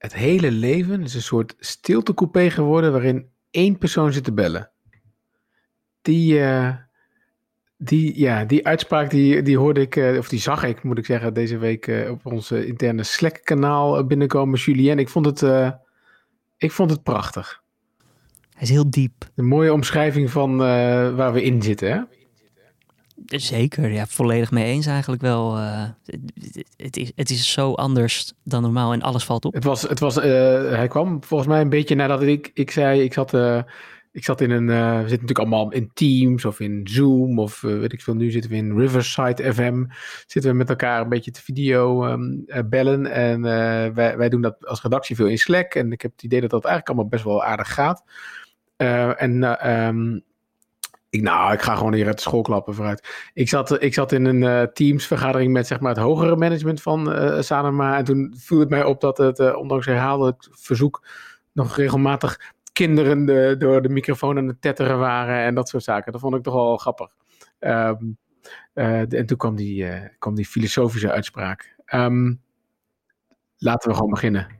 het hele leven is een soort stiltecoupé geworden waarin één persoon zit te bellen. Die, eh, die, ja, die uitspraak die, die hoorde ik, eh, of die zag ik, moet ik zeggen, deze week eh, op ons interne Slack-kanaal binnenkomen. Julien, ik vond het, ik vond het prachtig. Hij is heel diep. Een mooie omschrijving van waar we in zitten, hè? Zeker, ja, volledig mee eens eigenlijk wel. Uh, het, is, het is zo anders dan normaal en alles valt op. Het was, het was, uh, hij kwam volgens mij een beetje nadat ik, ik zei, ik zat, uh, ik zat in een, we zitten natuurlijk allemaal in Teams of in Zoom of weet ik veel, nu zitten we in Riverside FM. Zitten we met elkaar een beetje te video um, bellen en wij, wij doen dat als redactie veel in Slack. En ik heb het idee dat dat eigenlijk allemaal best wel aardig gaat. en um, nou, ik ga gewoon hier uit de school klappen vooruit. Ik zat, ik zat in een uh, teamsvergadering met zeg maar, het hogere management van uh, Sanema. En toen viel het mij op dat het, uh, ondanks herhaaldelijk verzoek, nog regelmatig kinderen de, door de microfoon aan het tetteren waren en dat soort zaken. Dat vond ik toch wel grappig. Um, en toen kwam die, kwam die filosofische uitspraak. Um, laten we gewoon beginnen.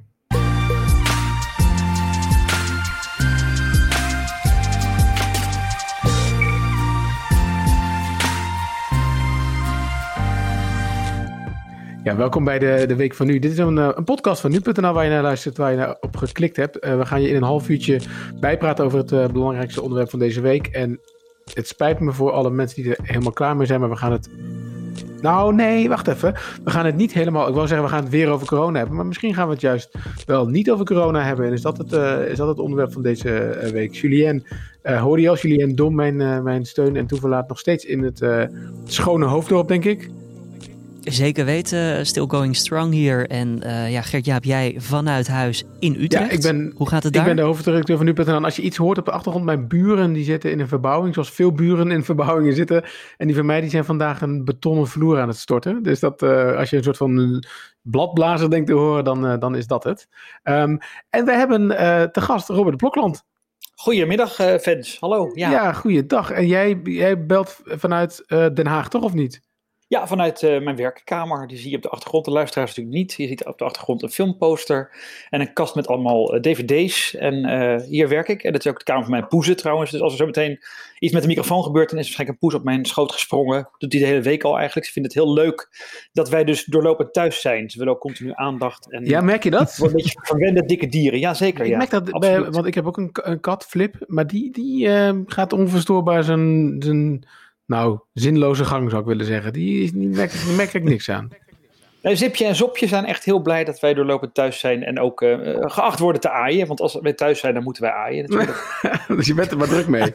Ja, welkom bij de, de Week van Nu. Dit is een, eh, een podcast van nu.nl waar je naar luistert, waar je naar op geklikt hebt. Uh, we gaan je in een half uurtje bijpraten over het uh, belangrijkste onderwerp van deze week. En het spijt me voor alle mensen die er helemaal klaar mee zijn, maar we gaan het... Nou, nee, wacht even. We gaan het niet helemaal... Ik wou zeggen, we gaan het weer over corona hebben. Maar misschien gaan we het juist wel niet over corona hebben. En is dat het, is dat het onderwerp van deze week? Julien, hoorde je als Julien Dom mijn, mijn steun en toeverlaat nog steeds in het schone hoofddorp, denk ik? Zeker weten, still going strong hier. En uh, ja, Gert-Jaap, jij vanuit huis in Utrecht. Ja, ik ben, Hoe gaat het daar? Ik ben de hoofdredacteur van nu.nl. Als je iets hoort op de achtergrond, mijn buren die zitten in een verbouwing, zoals veel buren in verbouwingen zitten. En die van mij die zijn vandaag een betonnen vloer aan het storten. Dus dat, uh, als je een soort van bladblazer denkt te horen, dan, uh, dan is dat het. Um, en we hebben te gast Robert Blokland. Goedemiddag, fans. Hallo. Ja, ja goeiedag. En jij, jij belt vanuit Den Haag, toch of niet? Ja, vanuit uh, mijn werkkamer. Die zie je op de achtergrond. De luisteraars natuurlijk niet. Je ziet op de achtergrond een filmposter en een kast met allemaal uh, dvd's. En uh, hier werk ik. En dat is ook de kamer van mijn poezen trouwens. Dus als er zo meteen iets met de microfoon gebeurt, dan is waarschijnlijk een poes op mijn schoot gesprongen. Dat doet hij de hele week al eigenlijk. Ze vinden het heel leuk dat wij dus doorlopend thuis zijn. Ze willen ook continu aandacht. En, ja, merk je dat? Een beetje verwende dikke dieren. Ja, zeker. Ik ja. merk dat, bij, want ik heb ook een, een kat, Flip. Maar die, die gaat onverstoorbaar zijn... zijn nou, zinloze gang zou ik willen zeggen. Die, die merk, merk ik niks aan. Nee, Zipje en Zopje zijn echt heel blij dat wij doorlopend thuis zijn en ook uh, geacht worden te aaien. Want als wij thuis zijn, dan moeten wij aaien natuurlijk. dus je bent er maar druk mee.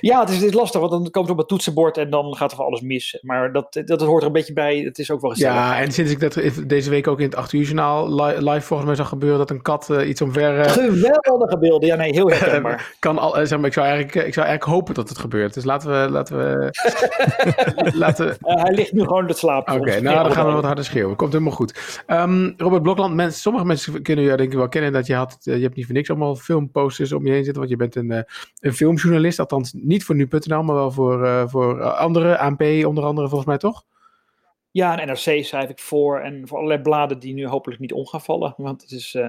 Ja, het is, het is, lastig, want dan komt het op het toetsenbord en dan gaat er van alles mis. Maar dat, dat, dat hoort er een beetje bij. Het is ook wel gezellig. Ja, en sinds ik dat deze week ook in het 8 uur journaal live volgens mij zag gebeuren dat een kat uh, iets omver... Uh... Geweldige beelden, ja nee, heel herkenbaar. kan al, zeg maar, ik, zou eigenlijk, ik zou eigenlijk hopen dat het gebeurt. Dus laten we... Laten we, laten we... Uh, hij ligt nu gewoon te slapen. Oké, okay, nou dan gaan we wat harder schreeuwen. Komt helemaal goed. Um, Robert Blokland, mensen, sommige mensen kunnen jou denk ik wel kennen dat je had, je hebt niet voor niks allemaal filmposters om je heen zitten, want je bent een, een filmjournalist, althans niet voor nu.nl, maar wel voor, uh, voor andere, ANP onder andere volgens mij toch? Ja, en NRC schrijf ik voor en voor allerlei bladen die nu hopelijk niet om gaan vallen. Want het is uh,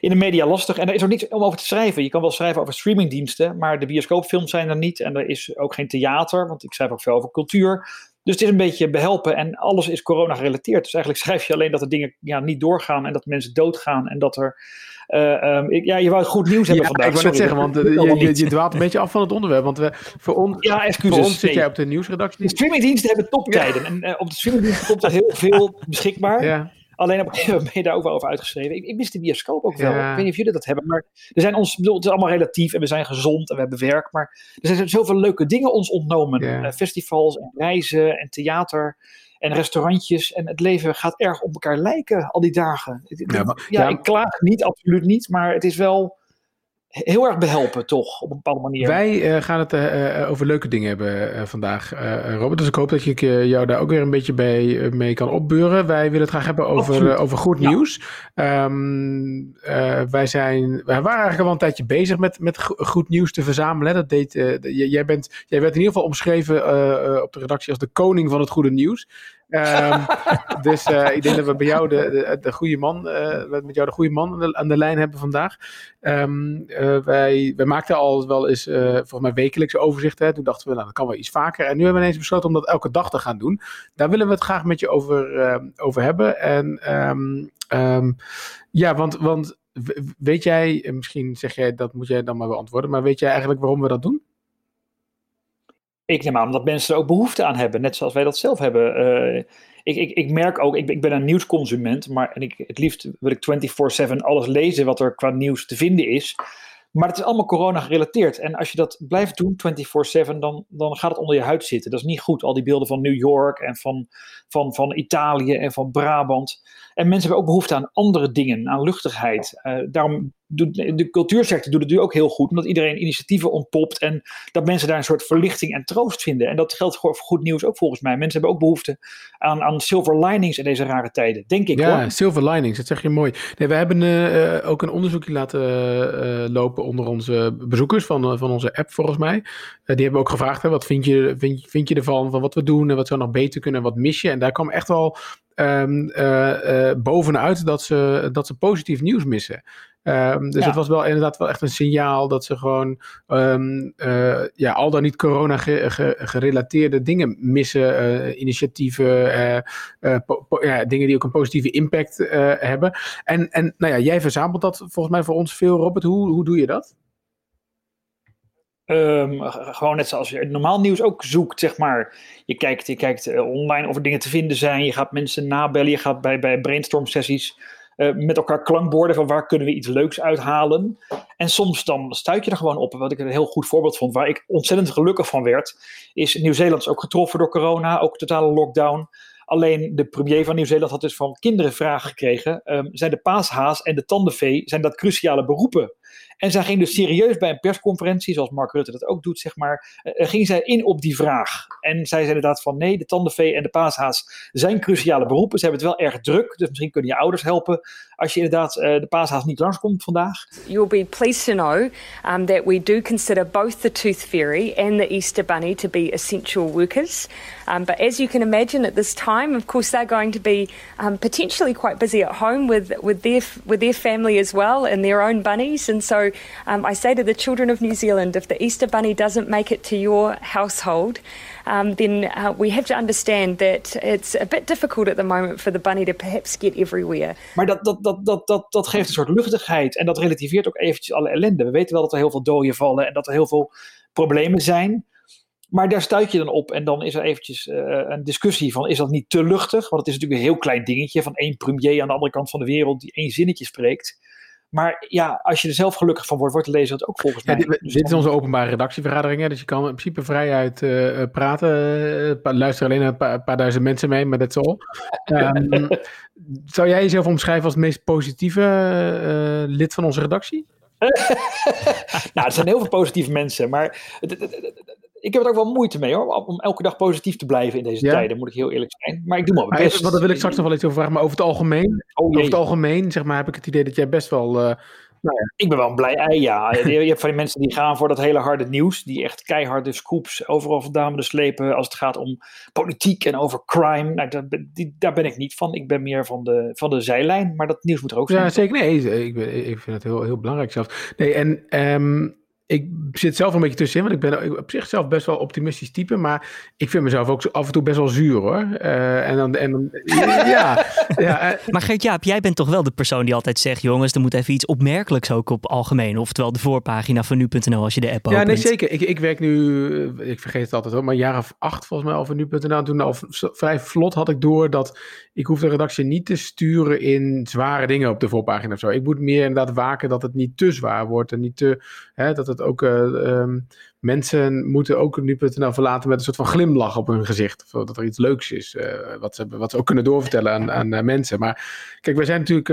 in de media lastig. En er is ook niets om over te schrijven. Je kan wel schrijven over streamingdiensten, maar de bioscoopfilms zijn er niet. En er is ook geen theater, want ik schrijf ook veel over cultuur. Dus het is een beetje behelpen en alles is corona gerelateerd. Dus eigenlijk schrijf je alleen dat er dingen ja, niet doorgaan en dat mensen doodgaan en dat er uh, um, ik, ja, je wou goed nieuws hebben ja, vandaag. Ik wou net zeggen, want uh, je, je, je, dwaalt een beetje af van het onderwerp. Want we, voor, on, ja, excuses, voor ons zit jij op de nieuwsredactie. De streamingdiensten hebben toptijden. Ja. En uh, op de streamingdiensten komt er heel veel beschikbaar. Ja. Alleen op een gegeven moment ben je daar ook wel over uitgeschreven. Ik, ik mis de bioscoop ook wel. Ja. Ik weet niet of jullie dat hebben. Maar er zijn ons, bedoel, het is allemaal relatief en we zijn gezond en we hebben werk. Maar er zijn zoveel leuke dingen ons ontnomen. Ja. festivals en reizen en theater en restaurantjes. En het leven gaat erg op elkaar lijken al die dagen. Ja, maar, ja, ja, ik klaag niet, absoluut niet. Maar het is wel heel erg behelpen, toch, op een bepaalde manier. Wij uh, gaan het uh, over leuke dingen hebben uh, vandaag, Robert. Dus ik hoop dat ik jou daar ook weer een beetje bij, mee kan opbeuren. Wij willen het graag hebben over, over goed nieuws. Ja. Um, wij, zijn, wij waren eigenlijk al een tijdje bezig met, met goed nieuws te verzamelen. Dat deed, jij, bent, jij werd in ieder geval omschreven op de redactie als de koning van het goede nieuws. Um, dus ik denk dat we bij jou de, de, de goede man, met jou de goede man aan de, aan de lijn hebben vandaag. Um, wij, wij maakten al wel eens, volgens mij wekelijks overzichten. Toen dachten we, nou dat kan wel iets vaker. En nu hebben we ineens besloten om dat elke dag te gaan doen. Daar willen we het graag met je over, over hebben. En um, ja, want, want weet jij, misschien zeg jij, dat moet jij dan maar beantwoorden, maar weet jij eigenlijk waarom we dat doen? Ik neem aan dat mensen er ook behoefte aan hebben, net zoals wij dat zelf hebben. Uh, ik, ik, ik merk ook, ik, ik ben een nieuwsconsument, maar en ik, het liefst wil ik 24-7 alles lezen wat er qua nieuws te vinden is. Maar het is allemaal corona gerelateerd. En als je dat blijft doen 24-7, dan, dan gaat het onder je huid zitten. Dat is niet goed. Al die beelden van New York en van, van, van Italië en van Brabant. En mensen hebben ook behoefte aan andere dingen, aan luchtigheid. Uh, daarom doet de cultuursector doet het nu ook heel goed, omdat iedereen initiatieven ontpopt en dat mensen daar een soort verlichting en troost vinden. En dat geldt voor goed nieuws ook volgens mij. Mensen hebben ook behoefte aan, aan silver linings in deze rare tijden, denk ik. Ja, silver linings, dat zeg je mooi. Nee, we hebben uh, ook een onderzoekje laten uh, lopen onder onze bezoekers van, van onze app volgens mij. die hebben we ook gevraagd, hè, wat vind je, vind, vind je ervan, van wat we doen en wat zou nog beter kunnen en wat mis je. En daar kwam echt wel um, bovenuit dat ze, dat ze positief nieuws missen. Um, dus het was wel inderdaad wel echt een signaal dat ze gewoon um, uh, ja, al dan niet corona gerelateerde dingen missen. Uh, initiatieven, uh, ja, dingen die ook een positieve impact hebben. En, en nou ja, jij verzamelt dat volgens mij voor ons veel, Robert. Hoe, hoe doe je dat? Um, gewoon net zoals je normaal nieuws ook zoekt, zeg maar. Je kijkt, je kijkt online of er dingen te vinden zijn. Je gaat mensen nabellen. Je gaat bij, bij brainstorm uh, met elkaar klankborden van waar kunnen we iets leuks uithalen. En soms dan stuit je er gewoon op. Wat ik een heel goed voorbeeld vond, waar ik ontzettend gelukkig van werd, is Nieuw-Zeeland is ook getroffen door corona, ook totale lockdown. Alleen de premier van Nieuw-Zeeland had dus van kinderen vragen gekregen. Um, zijn de paashaas en de tandenvee, zijn dat cruciale beroepen? En zij ging dus serieus bij een persconferentie, zoals Mark Rutte dat ook doet, zeg maar, uh, ging zij in op die vraag. En zij zei inderdaad van nee, de tandenvee en de paashaas zijn cruciale beroepen. Ze hebben het wel erg druk, dus misschien kunnen je ouders helpen als je inderdaad uh, de paashaas niet langskomt vandaag. You'll be pleased to know um, that we do consider both the tooth fairy and the Easter bunny to be essential workers. Um, but as you can imagine at this time, of course, they're going to be um, potentially quite busy at home with, with, their, with their family as well and their own bunnies. And so um, I say to the children of New Zealand if the Easter bunny doesn't make it to your household, um, then uh, we have to understand that it's a bit difficult at the moment for the bunny to perhaps get everywhere. Maar dat, dat, dat, dat, dat, dat geeft een soort luchtigheid en dat relativeert ook eventjes alle ellende. We weten wel dat er heel veel doden vallen en dat er heel veel problemen zijn. Maar daar stuit je dan op en dan is er eventjes uh, een discussie van is dat niet te luchtig? Want het is natuurlijk een heel klein dingetje van één premier aan de andere kant van de wereld die één zinnetje spreekt. Maar ja, als je er zelf gelukkig van wordt, wordt de lezer dat ook volgens mij. dit, dus is onze openbare redactievergadering, hè, dus je kan in principe vrijuit uh, praten. Uh, luisteren alleen een paar, paar, duizend mensen mee, maar dat is al. Um, zou jij jezelf omschrijven als het meest positieve uh, lid van onze redactie? nou, er zijn heel veel positieve mensen, maar ik heb er ook wel moeite mee hoor, om elke dag positief te blijven in deze tijden, moet ik heel eerlijk zijn. Maar ik doe mijn best. Wat, daar wil ik straks nog wel iets over vragen, maar over het algemeen, oh, over het algemeen zeg maar, heb ik het idee dat jij best wel... Uh, nou ja. Ik ben wel een blij ei, ja. je hebt van die mensen die gaan voor dat hele harde nieuws, die echt keiharde scoops overal vandaan de slepen als het gaat om politiek en over crime. Nou, daar, die, daar ben ik niet van. Ik ben meer van de, van de zijlijn, maar dat nieuws moet er ook zijn. Ja, zeker. Nee, ik, ik vind het heel, heel belangrijk zelfs. Nee, en um, ik zit zelf een beetje tussenin, want ik ben op zich zelf best wel optimistisch type, maar ik vind mezelf ook af en toe best wel zuur hoor. Uh, en dan, en dan ja, ja. Uh, maar Gert-Jaap, jij bent toch wel de persoon die altijd zegt, jongens, er moet even iets opmerkelijks ook op algemeen, oftewel de voorpagina van nu.nl als je de app opent. Ja, nee zeker. Ik, ik werk nu, ik vergeet het altijd hoor, maar een jaar of acht volgens mij over nu.nl. Toen al vrij vlot had ik door dat ik hoef de redactie niet te sturen in zware dingen op de voorpagina of zo. Ik moet meer inderdaad waken dat het niet te zwaar wordt en niet te, hè, dat het ook uh, mensen moeten ook nu.nl verlaten met een soort van glimlach op hun gezicht. Of dat er iets leuks is, uh, wat, ze, wat ze ook kunnen doorvertellen aan, aan uh, mensen. Maar kijk, wij zijn natuurlijk,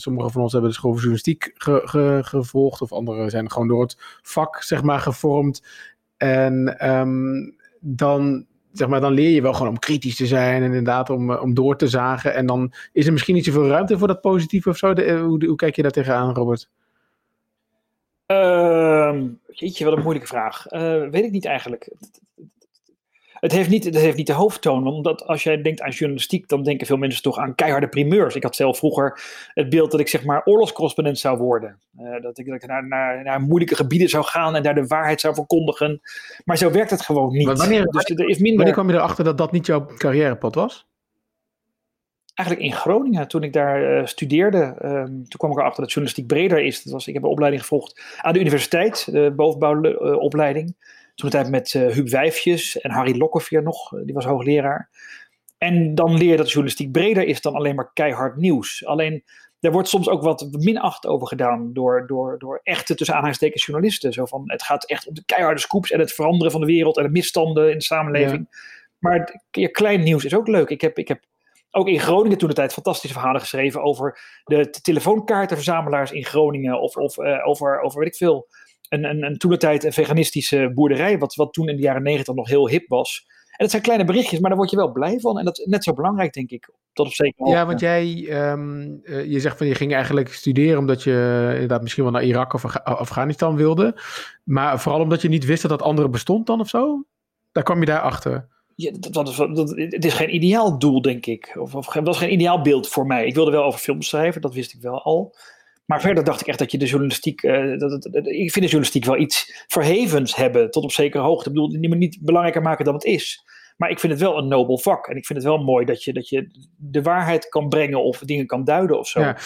sommige van ons hebben de school voor journalistiek ge, ge, gevolgd, of anderen zijn gewoon door het vak, zeg maar, gevormd. En um, dan zeg maar, dan leer je wel gewoon om kritisch te zijn en inderdaad om, om door te zagen. En dan is er misschien niet zoveel ruimte voor dat positieve of zo. Hoe, hoe, kijk je daar tegenaan, Robert? Uh, jeetje, wat een moeilijke vraag. Uh, weet ik niet eigenlijk. het heeft, niet, het heeft niet de hoofdtoon. Omdat als jij denkt aan journalistiek, dan denken veel mensen toch aan keiharde primeurs. Ik had zelf vroeger het beeld dat ik zeg maar oorlogscorrespondent zou worden. Uh, dat ik, dat ik naar, naar, naar, moeilijke gebieden zou gaan en daar de waarheid zou verkondigen. Maar zo werkt het gewoon niet. Maar wanneer, dus er is minder... wanneer kwam je erachter dat dat niet jouw carrièrepad was? Eigenlijk in Groningen, toen ik daar uh, studeerde, um, toen kwam ik erachter dat journalistiek breder is. Dat was, ik heb een opleiding gevolgd aan de universiteit, de bovenbouwopleiding. Toen tijd met uh, Huub Wijfjes en Harry Lokkeveer nog, die was hoogleraar. En dan leer je dat journalistiek breder is dan alleen maar keihard nieuws. Alleen, daar wordt soms ook wat minacht over gedaan door, door, door echte, tussen aanhalingstekens, journalisten. Zo van, het gaat echt om de keiharde scoops en het veranderen van de wereld en de misstanden in de samenleving. Maar ja, klein nieuws is ook leuk. Ik heb, ik heb ook in Groningen toen de tijd fantastische verhalen geschreven over de telefoonkaartenverzamelaars in Groningen. Of, of uh, over, over, weet ik veel, een, een, een toen de tijd een veganistische boerderij. Wat, wat toen in de jaren negentig nog heel hip was. En dat zijn kleine berichtjes, maar daar word je wel blij van. En dat is net zo belangrijk, denk ik. Tot op zeker Ja, want jij, um, uh, je zegt van je ging eigenlijk studeren omdat je inderdaad misschien wel naar Irak of Afghanistan wilde. Maar vooral omdat je niet wist dat dat andere bestond dan of zo? Daar kwam je daar achter. Ja, dat, dat, het is geen ideaal doel, denk ik. Of, of dat was geen ideaal beeld voor mij. Ik wilde wel over films schrijven, dat wist ik wel al. Maar verder dacht ik echt dat je de journalistiek. Uh, dat, ik vind de journalistiek wel iets verhevens hebben tot op zekere hoogte. Ik bedoel, niet, niet belangrijker maken dan het is. Maar ik vind het wel een nobel vak. En ik vind het wel mooi dat je, dat je de waarheid kan brengen of dingen kan duiden of zo. Ja.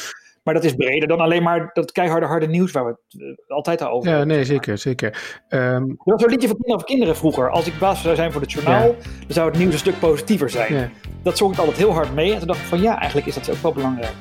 Maar dat is breder dan alleen maar dat keiharde harde nieuws waar we het uh, altijd al over hebben. Ja, nee, zeker, zeker. Um... Er was zo'n liedje van kinderen, kinderen vroeger. Als ik baas zou zijn voor het journaal, ja. dan zou het nieuws een stuk positiever zijn. Ja. Dat zong ik altijd heel hard mee. En toen dacht ik van ja, eigenlijk is dat ook wel belangrijk.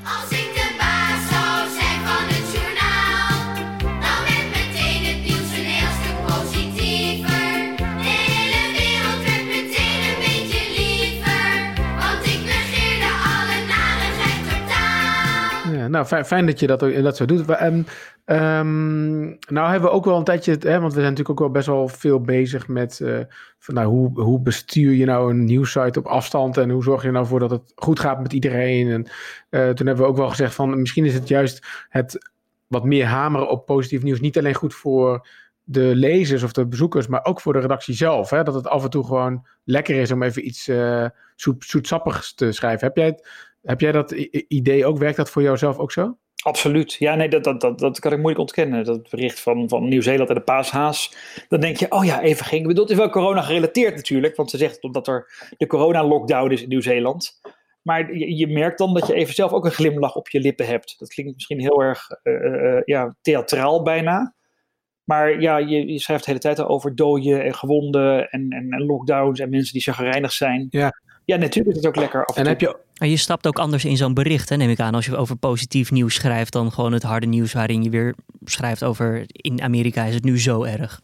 Nou, fijn, dat je dat, dat zo doet. Um, Um, nou hebben we ook wel een tijdje, hè, want we zijn natuurlijk ook wel best wel veel bezig met uh, van, nou, hoe, hoe bestuur je nou een nieuwssite op afstand en hoe zorg je nou voor dat het goed gaat met iedereen. En uh, toen hebben we ook wel gezegd van misschien is het juist het wat meer hameren op positief nieuws niet alleen goed voor de lezers of de bezoekers, maar ook voor de redactie zelf. Hè? Dat het af en toe gewoon lekker is om even iets uh, zoet, zoetsappigs te schrijven. Heb jij, heb jij dat idee ook? Werkt dat voor jouzelf ook zo? Absoluut. Ja, nee, dat, dat, dat, dat kan ik moeilijk ontkennen. Dat bericht van, van Nieuw-Zeeland en de paashaas. Dan denk je, oh ja, even ging. Ik bedoel, het is wel corona gerelateerd natuurlijk. Want ze zegt omdat er de corona-lockdown is in Nieuw-Zeeland. Maar je, je, merkt dan dat je even zelf ook een glimlach op je lippen hebt. Dat klinkt misschien heel erg uh, uh, ja, theatraal bijna. Maar ja, je, je, schrijft de hele tijd over doden en gewonden en, en, en lockdowns en mensen die chagrijnig zijn. Ja. Ja, natuurlijk is het ook lekker. Af en, en heb je... En je stapt ook anders in zo'n bericht, hè, neem ik aan. Als je over positief nieuws schrijft, dan gewoon het harde nieuws waarin je weer schrijft over in Amerika is het nu zo erg.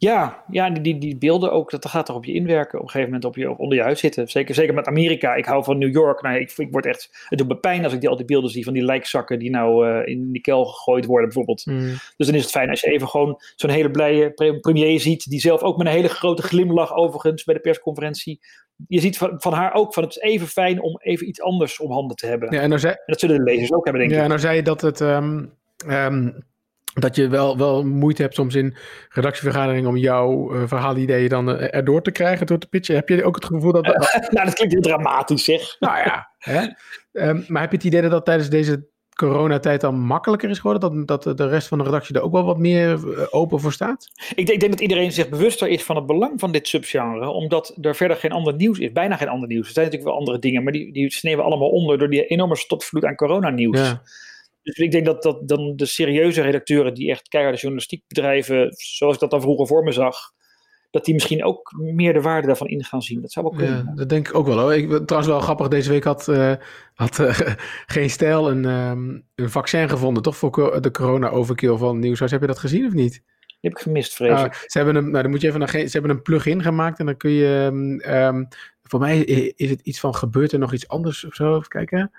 Ja, ja die, die beelden ook, dat gaat er op je inwerken. Op een gegeven moment op je, onder je huid zitten. Zeker, zeker met Amerika. Ik hou van New York. Nou, ik, ik word echt, het doet me pijn als ik die, al die beelden zie van die lijkzakken die nou uh, in die kel gegooid worden bijvoorbeeld. Mm. Dus dan is het fijn als je even gewoon zo'n hele blije premier ziet. Die zelf ook met een hele grote glimlach overigens bij de persconferentie. Je ziet van, van haar ook van het is even fijn om even iets anders om handen te hebben. Ja, en, zei, en dat zullen de lezers ook hebben denk ja, ik. Ja, nou zei je dat het... Um, um, dat je wel, wel moeite hebt soms in redactievergaderingen om jouw uh, verhaalideeën dan uh, erdoor te krijgen, door te pitchen. Heb je ook het gevoel dat... Uh, nou, dat klinkt heel dramatisch, zeg. Nou ja. Hè? Um, maar heb je het idee dat dat tijdens deze coronatijd dan makkelijker is geworden? Dat, dat de rest van de redactie er ook wel wat meer open voor staat? Ik denk, ik denk dat iedereen zich bewuster is van het belang van dit subgenre, omdat er verder geen ander nieuws is. Bijna geen ander nieuws. Er zijn natuurlijk wel andere dingen, maar die, die sneeuwen allemaal onder door die enorme stopvloed aan coronanieuws. Ja. Dus ik denk dat, dat dan de serieuze redacteuren die echt keiharde journalistiek bedrijven, zoals ik dat dan vroeger voor me zag, dat die misschien ook meer de waarde daarvan in gaan zien. Dat zou wel kunnen. Ja, dat denk ik ook wel hoor. Ik, trouwens wel grappig, deze week had, uh, had uh, Geen Stijl een, um, een vaccin gevonden, toch? Voor de corona-overkill van Nieuwshuis. Heb je dat gezien of niet? Die heb ik gemist, vrees ik. Uh, ze hebben een, nou, dan moet je even naar, ze hebben een plugin gemaakt en dan kun je, um, voor mij is het iets van, gebeurt er nog iets anders of zo? Even kijken.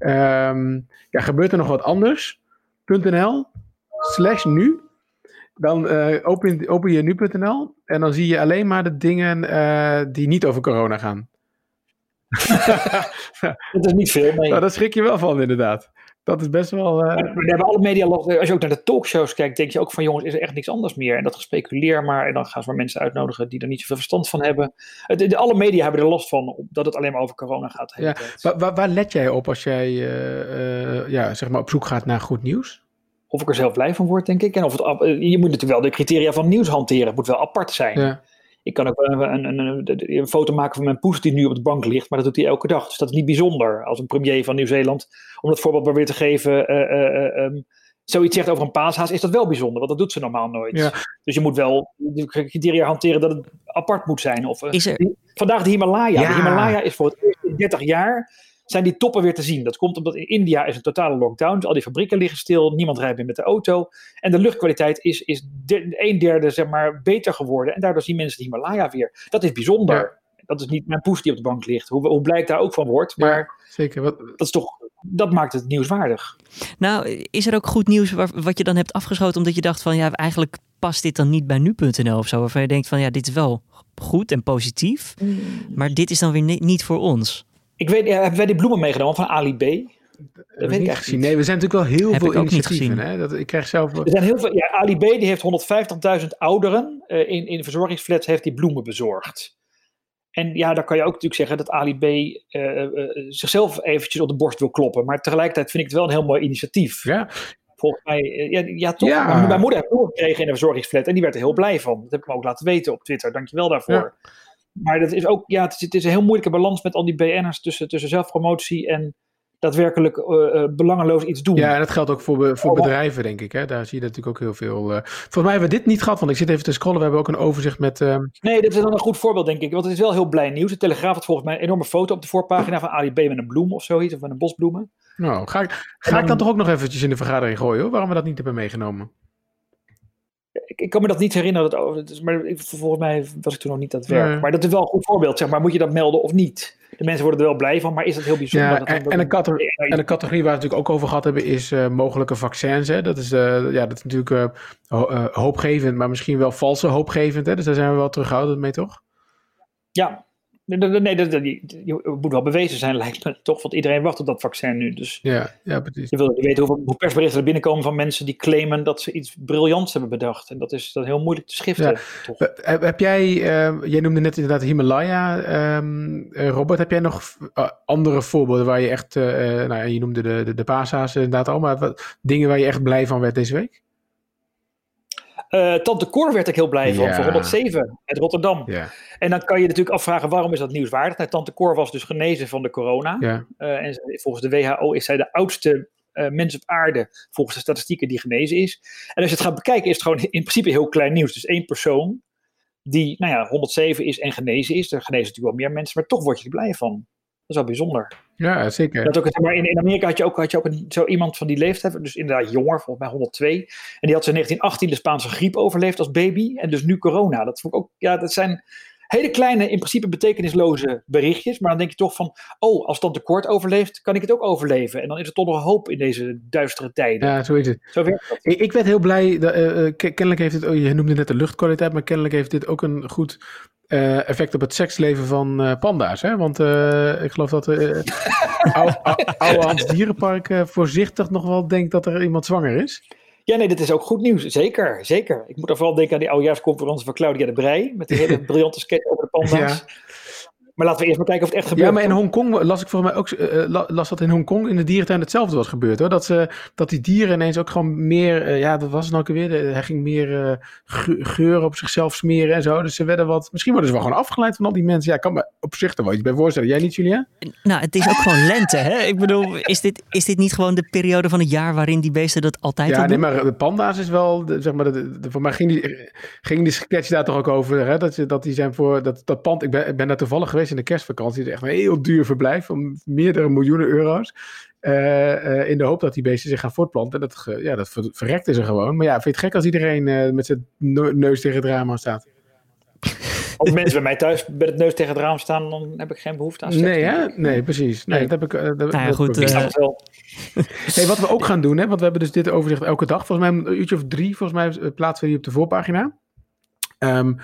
Um, ja, gebeurt er nog wat anders.nl slash nu. Dan uh, open, open je nu.nl en dan zie je alleen maar de dingen uh, die niet over corona gaan. dat is niet veel, nee. Nou, daar schrik je wel van, inderdaad. Dat is best wel... Uh... We hebben alle media Als je ook naar de talkshows kijkt, denk je ook van jongens, is er echt niks anders meer. En dat gespeculeer maar. En dan gaan ze maar mensen uitnodigen die er niet zoveel verstand van hebben. De, de, alle media hebben er last van dat het alleen maar over corona gaat. Ja. Waar, waar, waar, let jij op als jij uh, ja, zeg maar op zoek gaat naar goed nieuws? Of ik er zelf blij van word, denk ik. En of het, je moet natuurlijk wel de criteria van nieuws hanteren. Het moet wel apart zijn. Ja. Ik kan ook een, een, een, een, foto maken van mijn poes die nu op de bank ligt, maar dat doet hij elke dag. Dus dat is niet bijzonder als een premier van Nieuw-Zeeland, om dat voorbeeld maar weer te geven, uh, um, zoiets zegt over een paashaas, is dat wel bijzonder, want dat doet ze normaal nooit. Ja. Dus je moet wel de criteria hanteren dat het apart moet zijn. Of, is er... Vandaag de Himalaya. De Himalaya is voor het eerst in 30 jaar zijn die toppen weer te zien. Dat komt omdat in India is een totale lockdown. Dus al die fabrieken liggen stil, niemand rijdt meer met de auto. En de luchtkwaliteit is, is een derde zeg maar, beter geworden. En daardoor zien mensen de Himalaya weer. Dat is bijzonder. Dat is niet mijn poes die op de bank ligt. Hoe, hoe blij ik daar ook van word. Maar ja, zeker. Wat... dat, is toch, dat maakt het nieuwswaardig. Nou, is er ook goed nieuws wat je dan hebt afgeschoten omdat je dacht van ja, eigenlijk past dit dan niet bij nu.nl of zo? Waarvan je denkt van ja, dit is wel goed en positief. Mm. Maar dit is dan weer niet voor ons. Ik weet, hebben wij die bloemen meegenomen van Ali B? Dat weet ik echt gezien. Nee, we zijn natuurlijk wel heel veel initiatieven. Hè? Dat, ik krijg zelf... Er zijn heel veel, ja, Ali B die heeft 150.000 ouderen uh, in, in verzorgingsflats heeft die bloemen bezorgd. En ja, dan kan je ook natuurlijk zeggen dat Ali B uh, uh, zichzelf eventjes op de borst wil kloppen. Maar tegelijkertijd vind ik het wel een heel mooi initiatief. Ja. Volgens mij, ja, ja toch. Ja. Mijn moeder heeft bloemen gekregen in een verzorgingsflat en die werd er heel blij van. Dat heb ik me ook laten weten op Twitter. Dankjewel daarvoor. Ja. Maar dat is ook, ja, het is, het is, een heel moeilijke balans met al die BN'ers tussen, tussen zelfpromotie en daadwerkelijk uh, belangeloos iets doen. Ja, en dat geldt ook voor, voor bedrijven, denk ik. Hè? Daar zie je natuurlijk ook heel veel. Uh... Volgens mij hebben we dit niet gehad, want ik zit even te scrollen. We hebben ook een overzicht met. Uh... Nee, dat is dan een goed voorbeeld, denk ik. Want het is wel heel blij nieuws. De Telegraaf had volgens mij een enorme foto op de voorpagina van Ali B met een bloem of zoiets, of met een bosbloemen. Nou, ga, ik, ga ik dan toch ook nog eventjes in de vergadering gooien, hoor, waarom we dat niet hebben meegenomen? Ik, ik, kan me dat niet herinneren. Dat, dat maar volgens mij was ik toen nog niet aan het werk. Maar dat is wel een goed voorbeeld. Zeg maar, moet je dat melden of niet? De mensen worden er wel blij van, maar is dat heel bijzonder? Ja, dat en, en, een categorie, en een categorie waar we het natuurlijk ook over gehad hebben, is uh, mogelijke vaccins. Hè? Dat, is, uh, ja, dat is natuurlijk uh, hoopgevend, maar misschien wel valse hoopgevend. Hè? Dus daar zijn we wel terughoudend mee, toch? Ja, Nee, dat, moet wel bewezen zijn, lijkt me toch. Want iedereen wacht op dat vaccin nu. Dus ja, ja precies. Je wil niet weten hoeveel, persberichten er binnenkomen van mensen die claimen dat ze iets briljants hebben bedacht. En dat is dat heel moeilijk te schiften. Toch? Heb jij, uh, jij noemde net inderdaad Himalaya, um, Robert. Heb jij nog uh, andere voorbeelden waar je echt, uh, nou, je noemde de, de, de pasa's inderdaad al, maar wat, dingen waar je echt blij van werd deze week? Uh, Tante Cor werd ik heel blij van, voor 107 uit Rotterdam. Ja. En dan kan je natuurlijk afvragen, waarom is dat nieuwswaardig? Nou, Tante Cor was dus genezen van de corona. Uh, en volgens de WHO is zij de oudste uh, mens op aarde, volgens de statistieken, die genezen is. En als je het gaat bekijken, is het gewoon in principe heel klein nieuws. Dus één persoon die, nou ja, 107 is en genezen is. Er genezen natuurlijk wel meer mensen, maar toch word je er blij van. Dat is wel bijzonder. Ja, zeker. Dat ook, maar in, in Amerika had je ook, had je ook een, zo iemand van die leeftijd, dus inderdaad jonger, volgens mij 102. En die had in 1918 de Spaanse griep overleefd als baby. En dus nu corona. Dat vond ik ook, ja, dat zijn hele kleine, in principe betekenisloze berichtjes. Maar dan denk je toch van, oh, als dan tekort overleeft, kan ik het ook overleven. En dan is er toch nog hoop in deze duistere tijden. Ja, zo is het. Zo ik, ik, werd heel blij, dat, uh, kennelijk heeft het, oh, je noemde net de luchtkwaliteit, maar kennelijk heeft dit ook een goed uh, effect op het seksleven van uh, panda's. Hè? Want uh, ik geloof dat oude Hans Dierenpark voorzichtig nog wel denkt dat er iemand zwanger is. Ja, nee, dat is ook goed nieuws. Zeker, zeker. Ik moet dan vooral denken aan die oudejaarsconferentie van Claudia de Brij. Met die hele briljante sketch over de panda's. Ja. Maar laten we eerst maar kijken of het echt gebeurt. Ja, maar in Hongkong las ik volgens mij ook, uh, las dat in Hongkong in de dierentuin hetzelfde was gebeurd hoor. Dat, ze, dat die dieren ineens ook gewoon meer, uh, ja, dat was het nou ook weer, hij ging meer uh, geur op zichzelf smeren en zo. Dus ze werden wat, misschien worden ze wel gewoon afgeleid van al die mensen. Ja, ik kan me op zich er wel iets bij voorstellen. Jij niet, Julia? Nou, het is ook gewoon lente, hè? Ik bedoel, is dit, is dit niet gewoon de periode van het jaar waarin die beesten dat altijd ja, doen? Ja, nee, maar de panda's is wel, de, zeg maar, de, de, voor mij ging die, ging die sketch daar toch ook over, hè? Dat, dat die zijn voor, dat, dat pand, ik ben, ik ben daar toevallig geweest in de kerstvakantie echt een heel duur verblijf van meerdere miljoenen euro's. Uh, uh, in de hoop dat die beesten zich gaan voortplanten. Dat, ja, dat ver, verrekten ze gewoon. Maar ja, vind je het gek als iedereen uh, met zijn neus tegen het raam staat? Als mensen bij mij thuis met het neus tegen het raam staan, dan heb ik geen behoefte aan seks. Nee, hè? nee, precies. Nee, nee. Dat heb ik. Dat, nou ja, goed. hey, wat we ook gaan doen, hè, want we hebben dus dit overzicht elke dag. Volgens mij een uurtje of drie, volgens mij plaatsen we die op de voorpagina. Um,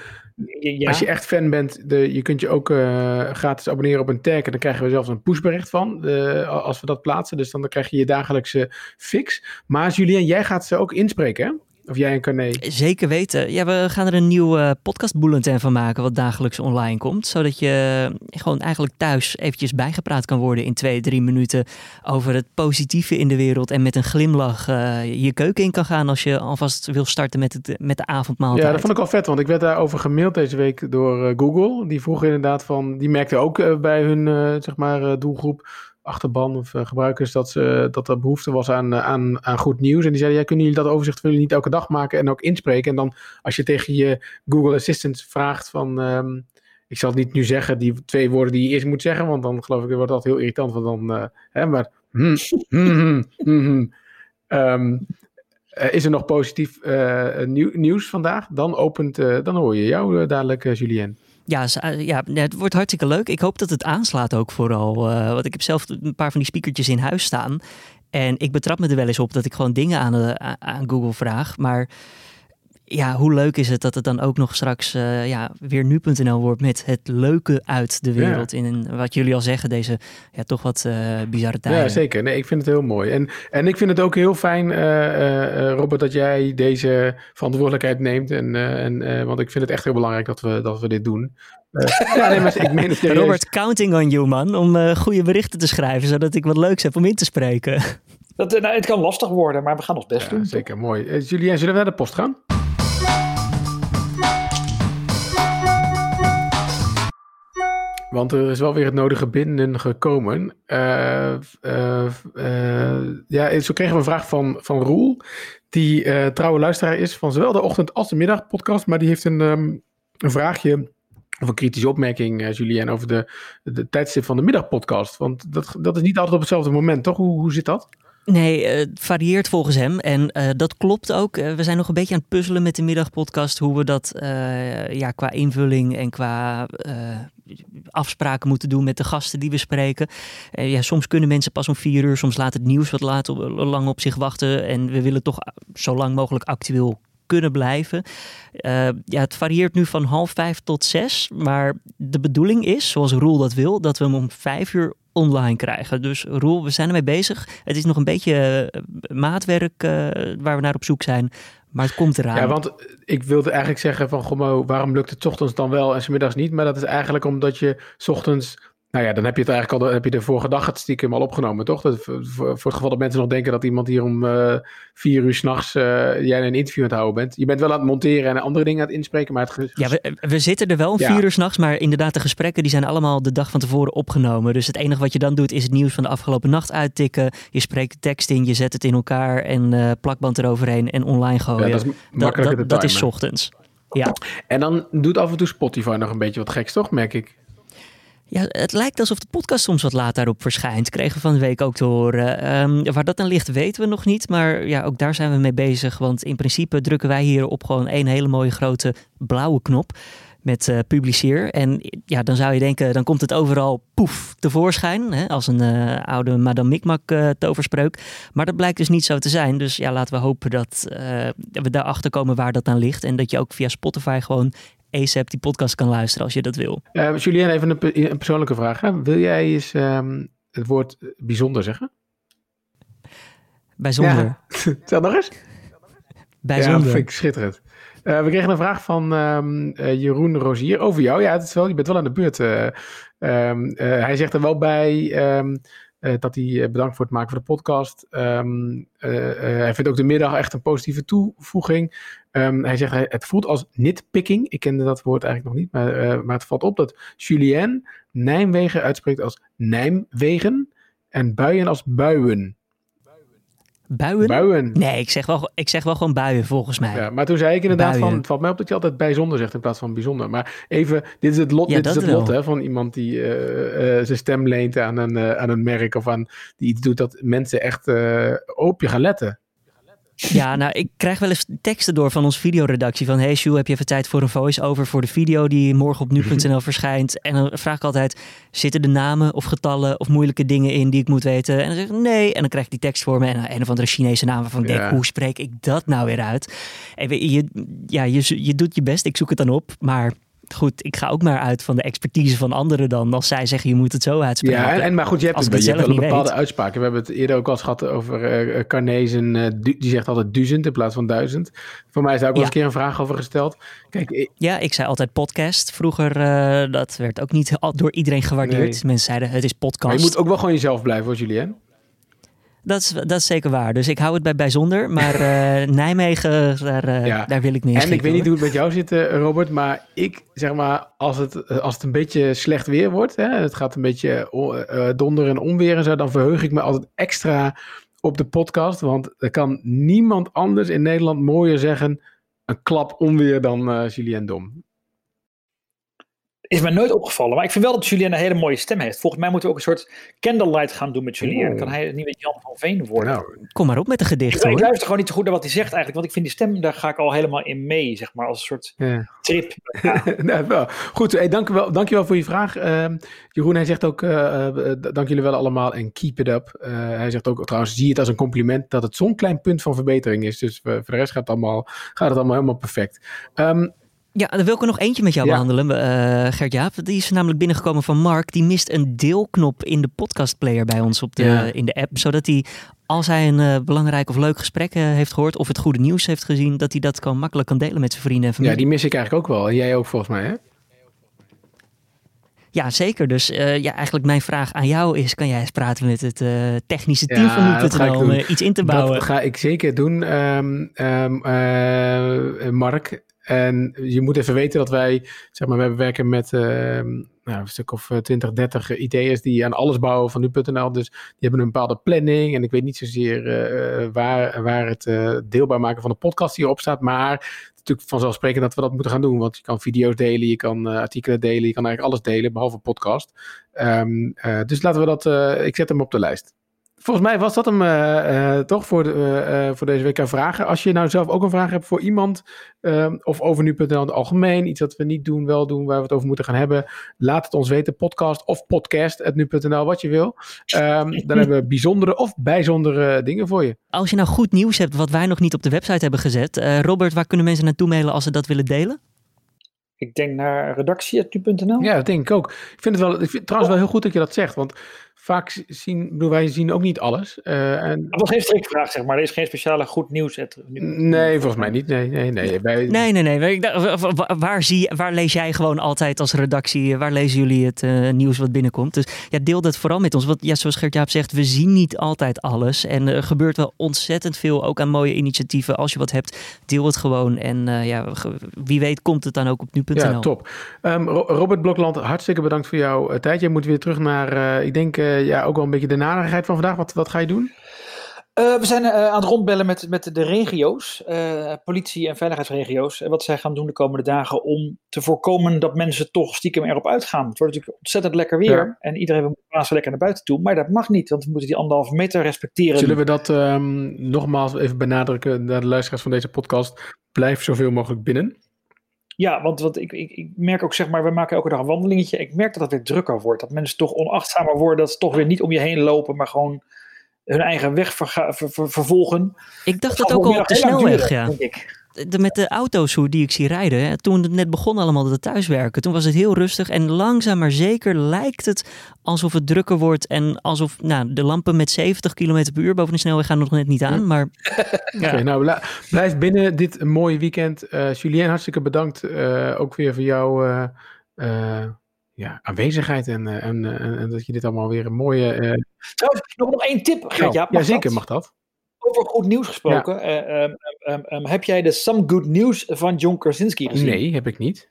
Als je echt fan bent, de, je kunt je ook uh, gratis abonneren op een tag. En dan krijgen we zelfs een pushbericht van. als we dat plaatsen. Dus dan krijg je je dagelijkse fix. Maar Julien, jij gaat ze ook inspreken, hè? Of jij en Carné? Zeker weten. Ja, we gaan er een nieuw uh, podcast bulletin van maken wat dagelijks online komt. Zodat je gewoon eigenlijk thuis eventjes bijgepraat kan worden in twee, drie minuten over het positieve in de wereld. En met een glimlach uh, je keuken in kan gaan als je alvast wil starten met, het, met de avondmaaltijd. Ja, dat vond ik al vet, want ik werd daarover gemaild deze week door uh, Google. Die vroeg inderdaad van, die merkte ook bij hun zeg maar, doelgroep achterban of uh, gebruikers dat, ze, dat er behoefte was aan, eh, aan, aan goed nieuws. En die zeiden, ja, kunnen jullie dat overzicht willen niet elke dag maken en ook inspreken? En dan als je tegen je Google Assistant vraagt van, um, ik zal het niet nu zeggen, die twee woorden die je eerst moet zeggen, want dan geloof ik, wordt dat heel irritant, want dan, uh, hè, maar, hmm, hmm, hmm, um, is er nog positief nieuw, nieuws vandaag? Dan opent, dan hoor je jou dadelijk, Julien. Ja, eh, ja, het wordt hartstikke leuk. Ik hoop dat het aanslaat ook vooral. Uh, want ik heb zelf een paar van die speakertjes in huis staan. En ik betrap me er wel eens op dat ik gewoon dingen aan, aan Google vraag. Maar ja, hoe leuk is het dat het dan ook nog straks uh, ja, weer nu.nl wordt met het leuke uit de wereld. In wat jullie al zeggen, deze ja, toch wat uh, bizarre tijden. Ja, zeker. Nee, ik vind het heel mooi. En, en ik vind het ook heel fijn, uh, Robert, dat jij deze verantwoordelijkheid neemt. En, en, want ik vind het echt heel belangrijk dat we, dat we dit doen. ja, nee, maar ik meen het Robert, counting on you, man, om goede berichten te schrijven, zodat ik wat leuks heb om in te spreken. Dat, nou, het kan lastig worden, maar we gaan ons best doen. Zeker, mooi. Julien, zullen we naar de post gaan? Want er is wel weer het nodige binnen gekomen. Uh, uh, uh, ja, zo kregen we een vraag van, van Roel. Die trouwe luisteraar is van zowel de ochtend als de middag podcast. Maar die heeft een, um, een vraagje of een kritische opmerking, Julien, over de, de tijdstip van de middagpodcast. Want dat, dat is niet altijd op hetzelfde moment, toch? Hoe, hoe zit dat? Nee, het varieert volgens hem. En uh, dat klopt ook. we zijn nog een beetje aan het puzzelen met de middagpodcast. Hoe we dat ja, qua invulling en qua afspraken moeten doen met de gasten die we spreken. Ja, soms kunnen mensen pas om vier uur, soms laat het nieuws wat laat op, lang op zich wachten. En we willen toch zo lang mogelijk actueel kunnen blijven. Ja, het varieert nu van half vijf tot zes. Maar de bedoeling is, zoals Roel dat wil, dat we hem om vijf uur online krijgen. Dus Roel, we zijn ermee bezig. Het is nog een beetje uh, maatwerk uh, waar we naar op zoek zijn. Maar het komt eraan. Ja, want ik wilde eigenlijk zeggen van, goh, waarom lukt het ochtends dan wel en middags niet? Maar dat is eigenlijk omdat je ochtends nou ja, dan heb je het eigenlijk al, heb je de vorige dag het stiekem al opgenomen, toch? Dat, voor, voor, het geval dat mensen nog denken dat iemand hier om uh, vier uur s'nachts uh, jij een interview aan het houden bent. Je bent wel aan het monteren en andere dingen aan het inspreken, maar het... Ja, we, we zitten er wel om ja. vier uur s'nachts, maar inderdaad de gesprekken die zijn allemaal de dag van tevoren opgenomen. Dus het enige wat je dan doet is het nieuws van de afgelopen nacht uittikken. Je spreekt de tekst in, je zet het in elkaar en uh, plakband eroverheen en online gooien. Ja, dat is makkelijker dat, dat, dat is ochtends. Ja. En dan doet af en toe Spotify nog een beetje wat geks, toch? Merk ik. Ja, het lijkt alsof de podcast soms wat laat daarop verschijnt. Kregen we van de week ook te horen. Um, waar dat dan ligt, weten we nog niet. Maar ja, ook daar zijn we mee bezig. Want in principe drukken wij hier op gewoon één hele mooie grote blauwe knop met uh, publiceer. En ja, dan zou je denken, dan komt het overal poef tevoorschijn. Hè, als een uh, oude Madame Mikmak uh, toverspreuk. Maar dat blijkt dus niet zo te zijn. Dus ja, laten we hopen dat we daarachter komen waar dat aan ligt. En dat je ook via Spotify gewoon ASAP die podcast kan luisteren als je dat wil. Uh, Julien, even een, een, persoonlijke vraag. Hè? Wil jij eens um, het woord bijzonder zeggen? Bijzonder. Ja. Nog eens. Bijzonder. Ja, vind ik schitterend. Uh, we kregen een vraag van um, uh, Jeroen Rozier over jou. Ja, het is wel, je bent wel aan de beurt. Uh, um, hij zegt er wel bij dat hij bedankt voor het maken van de podcast. Hij vindt ook de middag echt een positieve toevoeging. Um, hij zegt, het voelt als nitpicking. Ik kende dat woord eigenlijk nog niet, maar, maar het valt op dat Julien Nijmegen uitspreekt als Nijmwegen en buien als buien. Buien? Buien. Nee, ik zeg, wel, ik zeg wel gewoon buien volgens mij. Ja, maar toen zei ik inderdaad buien. van, het valt mij op dat je altijd bijzonder zegt in plaats van bijzonder. Maar even, dit is het lot, ja, dit is het lot hè, van iemand die uh, uh, zijn stem leent aan een, uh, aan een merk of aan die iets doet dat mensen echt op je gaan letten. Ja, nou, ik krijg wel eens teksten door van onze videoredactie. Van, hey Sjoe, heb je even tijd voor een voice-over voor de video die morgen op nu.nl verschijnt? En dan vraag ik altijd, zitten er namen of getallen of moeilijke dingen in die ik moet weten? En dan zeg ik, nee. En dan krijg ik die tekst voor me en een of andere Chinese naam waarvan ik denk, hoe spreek ik dat nou weer uit? En je, ja, je, je doet je best, ik zoek het dan op, maar goed, ik ga ook maar uit van de expertise van anderen dan. Als zij zeggen, je moet het zo uitspreken. Ja, en, maar goed, je hebt, het, je hebt wel een bepaalde uitspraken. We hebben het eerder ook al gehad over uh, Carnezen. Uh, die zegt altijd duizend in plaats van duizend. Voor mij is daar ook wel eens een keer een vraag over gesteld. Kijk, ik... Ja, ik zei altijd podcast. Vroeger, uh, dat werd ook niet door iedereen gewaardeerd. Mensen zeiden, het is podcast. Maar je moet ook wel gewoon jezelf blijven, hoor, Julien. Dat is, dat is zeker waar. Dus ik hou het bij bijzonder. Maar uh, Nijmegen, daar, uh, daar wil ik niet En ik weet niet hoe het met jou zit, uh, Robert. Maar ik, zeg maar, als het, als het een beetje slecht weer wordt. Hè, het gaat een beetje donder en onweer en zo. Dan verheug ik me altijd extra op de podcast. Want er kan niemand anders in Nederland mooier zeggen... een klap onweer dan Julien Dom. Is mij nooit opgevallen. Maar ik vind wel dat Julien een hele mooie stem heeft. Volgens mij moeten we ook een soort candlelight gaan doen met Julien. Kan hij niet met Jan van Veen worden. Nou, kom maar op met de gedicht ik, Ik luister gewoon niet zo goed naar wat hij zegt eigenlijk. Want ik vind die stem, daar ga ik al helemaal in mee. Zeg maar als een soort ja. trip. nou, wel. Goed, hey, dank, wel, dank je wel voor je vraag. Uh, Jeroen, hij zegt ook, uh, dank jullie wel allemaal en keep it up. Uh, hij zegt ook trouwens, zie het als een compliment dat het zo'n klein punt van verbetering is. Dus voor de rest gaat het allemaal, gaat het allemaal helemaal perfect. Um, ja, dan wil ik er nog eentje met jou behandelen, uh, Gert-Jaap. Die is namelijk binnengekomen van Mark. Die mist een deelknop in de podcastplayer bij ons op de, in de app. Zodat hij, als hij een uh, belangrijk of leuk gesprek uh, heeft gehoord... of het goede nieuws heeft gezien... dat hij dat kan, makkelijk kan delen met zijn vrienden en familie. Ja, die mis ik eigenlijk ook wel. En jij ook volgens mij, hè? Ja, zeker. Dus uh, ja, eigenlijk mijn vraag aan jou is: kan jij eens praten met het uh, technische team ja, van nu.nl om iets in te bouwen? Dat ga ik zeker doen, um, um, uh, Mark. En je moet even weten dat wij, zeg maar, we werken met uh, nou, een stuk of 20, 30 ideeën die aan alles bouwen van nu.nl. Dus die hebben een bepaalde planning. En ik weet niet zozeer uh, waar, waar het deelbaar maken van de podcast hierop staat. Maar het is natuurlijk vanzelfsprekend dat we dat moeten gaan doen. Want je kan video's delen, je kan artikelen delen, je kan eigenlijk alles delen, behalve podcast. Um, dus laten we dat, ik zet hem op de lijst. Volgens mij was dat hem uh, uh, toch voor, de, uh, voor deze week aan vragen. Als je nou zelf ook een vraag hebt voor iemand ehm, of over nu.nl in het algemeen, iets dat we niet doen, wel doen, waar we het over moeten gaan hebben, laat het ons weten. Podcast of podcast nu.nl, wat je wil. Um, dan hebben we bijzondere of bijzondere dingen voor je. Als je nou goed nieuws hebt wat wij nog niet op de website hebben gezet, Robert, waar kunnen mensen naartoe mailen als ze dat willen delen? Ik denk naar redactie.nu.nl. Ja, dat denk ik ook. Ik vind het wel, ik vind, trouwens wel heel goed dat je dat zegt, want vaak zien, bedoel, wij zien ook niet alles. Uh, en... Dat was geen strikvraag, zeg maar. Er is geen speciale goed nieuws. Nee, volgens mij niet. Nee, nee, nee. Wij... Nee, nee, nee. Waar, zie, waar lees jij gewoon altijd als redactie? Waar lezen jullie het uh, nieuws wat binnenkomt? Dus ja, deel dat vooral met ons. Want ja, zoals Gert-Jaap zegt, we zien niet altijd alles. En er gebeurt wel ontzettend veel, ook aan mooie initiatieven. Als je wat hebt, deel het gewoon. En uh, ja, wie weet komt het dan ook op nu.nl. Ja, top. Um, Robert Blokland, hartstikke bedankt voor jouw tijd. Jij moet weer terug naar, ik denk uh, ja, ook wel een beetje de narigheid van vandaag. Wat, wat ga je doen? Uh, we zijn uh, aan het rondbellen met, met de regio's, politie- en veiligheidsregio's. En wat zij gaan doen de komende dagen om te voorkomen dat mensen toch stiekem erop uitgaan. Het wordt natuurlijk ontzettend lekker weer. Ja. En iedereen wil zo lekker naar buiten toe. Maar dat mag niet, want we moeten die anderhalve meter respecteren. Zullen we dat um, nogmaals even benadrukken naar de luisteraars van deze podcast? Blijf zoveel mogelijk binnen. Ja, want, want ik, ik, ik, merk ook, zeg maar, we maken elke dag een wandelingetje. Ik merk dat het weer drukker wordt. Dat mensen toch onachtzamer worden. Dat ze toch weer niet om je heen lopen, maar gewoon hun eigen weg ver, ver, vervolgen. Ik dacht dat, dat ook al op de snelweg, ja. Denk ik de, met de auto's hoe die ik zie rijden, toen het net begon allemaal dat thuiswerken, toen was het heel rustig en langzaam maar zeker lijkt het alsof het drukker wordt en alsof nou, de lampen met 70 km per uur boven de snelweg gaan nog net niet aan. Maar, ja. okay, nou, blijf binnen dit mooie weekend. Uh, Julien, hartstikke bedankt uh, ook weer voor jouw uh, ja, aanwezigheid en, en, en, dat je dit allemaal weer een mooie... Nog, nog één tip, Gert, ja, ja, zeker mag dat. Over goed nieuws gesproken. Ja. Uh, um, um, heb jij de Some Good News van John Krasinski gezien? Nee, heb ik niet.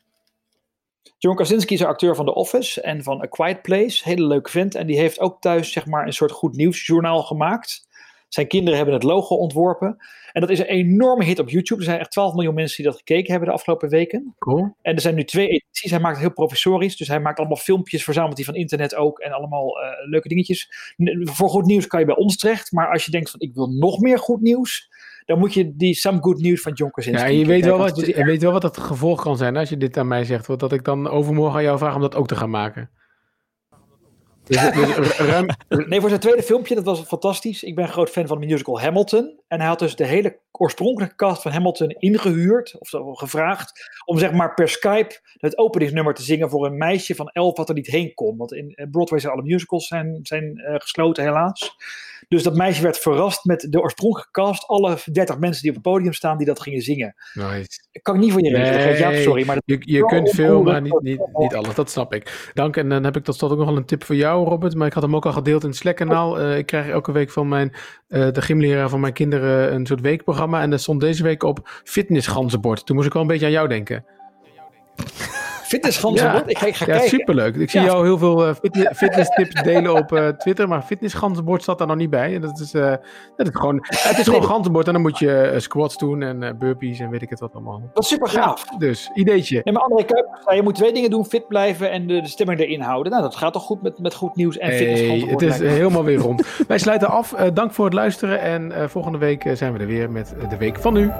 John Krasinski is acteur van The Office en van A Quiet Place. Hele leuke vent. En die heeft ook thuis zeg maar, een soort goed nieuwsjournaal gemaakt. Zijn kinderen hebben het logo ontworpen. En dat is een enorme hit op YouTube. Er zijn echt 12 miljoen mensen die dat gekeken hebben de afgelopen weken. Cool. En er zijn nu twee edities. Hij maakt het heel professorisch. Dus hij maakt allemaal filmpjes, verzamelt hij van internet ook. En allemaal uh, leuke dingetjes. Voor goed nieuws kan je bij ons terecht. Maar als je denkt van ik wil nog meer goed nieuws dan moet je die Some Good News van John Krasinski Ja, je weet, wel wat, je, weet wel wat het gevolg kan zijn als je dit aan mij zegt. Dat ik dan overmorgen aan jou vraag om dat ook te gaan maken. Dus, dus ruim... Nee, voor zijn tweede filmpje, dat was fantastisch. Ik ben een groot fan van de musical Hamilton. En hij had dus de hele oorspronkelijke cast van Hamilton ingehuurd, of zo, gevraagd, om zeg maar per Skype het openingsnummer te zingen voor een meisje van elf wat er niet heen kon. Want in eh, Broadway zijn alle musicals zijn, zijn uh, gesloten helaas. Dus dat meisje werd verrast met de oorspronkelijke cast. Alle 30 mensen die op het podium staan die dat gingen zingen. Nice. Kan ik niet voor je. Ja, sorry. Maar je je kunt veel, maar niet, niet, niet alles. Dat snap ik. Dank. En dan heb ik tot slot ook nog wel een tip voor jou, Robert. Maar ik had hem ook al gedeeld in het Slack-kanaal. Uh, ik krijg elke week van mijn, uh, de gymleraar van mijn kinderen een soort weekprogramma. En dat stond deze week op fitnessganzenbord. Toen moest ik wel een beetje aan jou denken. Fitnessganzenbord? Ja. Ik ga, ik ga ja, kijken. superleuk. Ik zie jou heel veel uh, fitness, fitness, tips delen op uh, Twitter, maar fitnessganzenbord zat daar nog niet bij. En dat is, dat is gewoon, het is gewoon ganzenbord en dan moet je squats doen en burpees en weet ik het wat allemaal. Dat is super gaaf. Dus, ideetje. En maar André Kuipers zei, je moet twee dingen doen, fit blijven en de, de stemming erin houden. Nou, dat gaat toch goed met, met goed nieuws en hey. Het is helemaal weer rond. Wij sluiten af. dank voor het luisteren en volgende week zijn we er weer met de Week van Nu.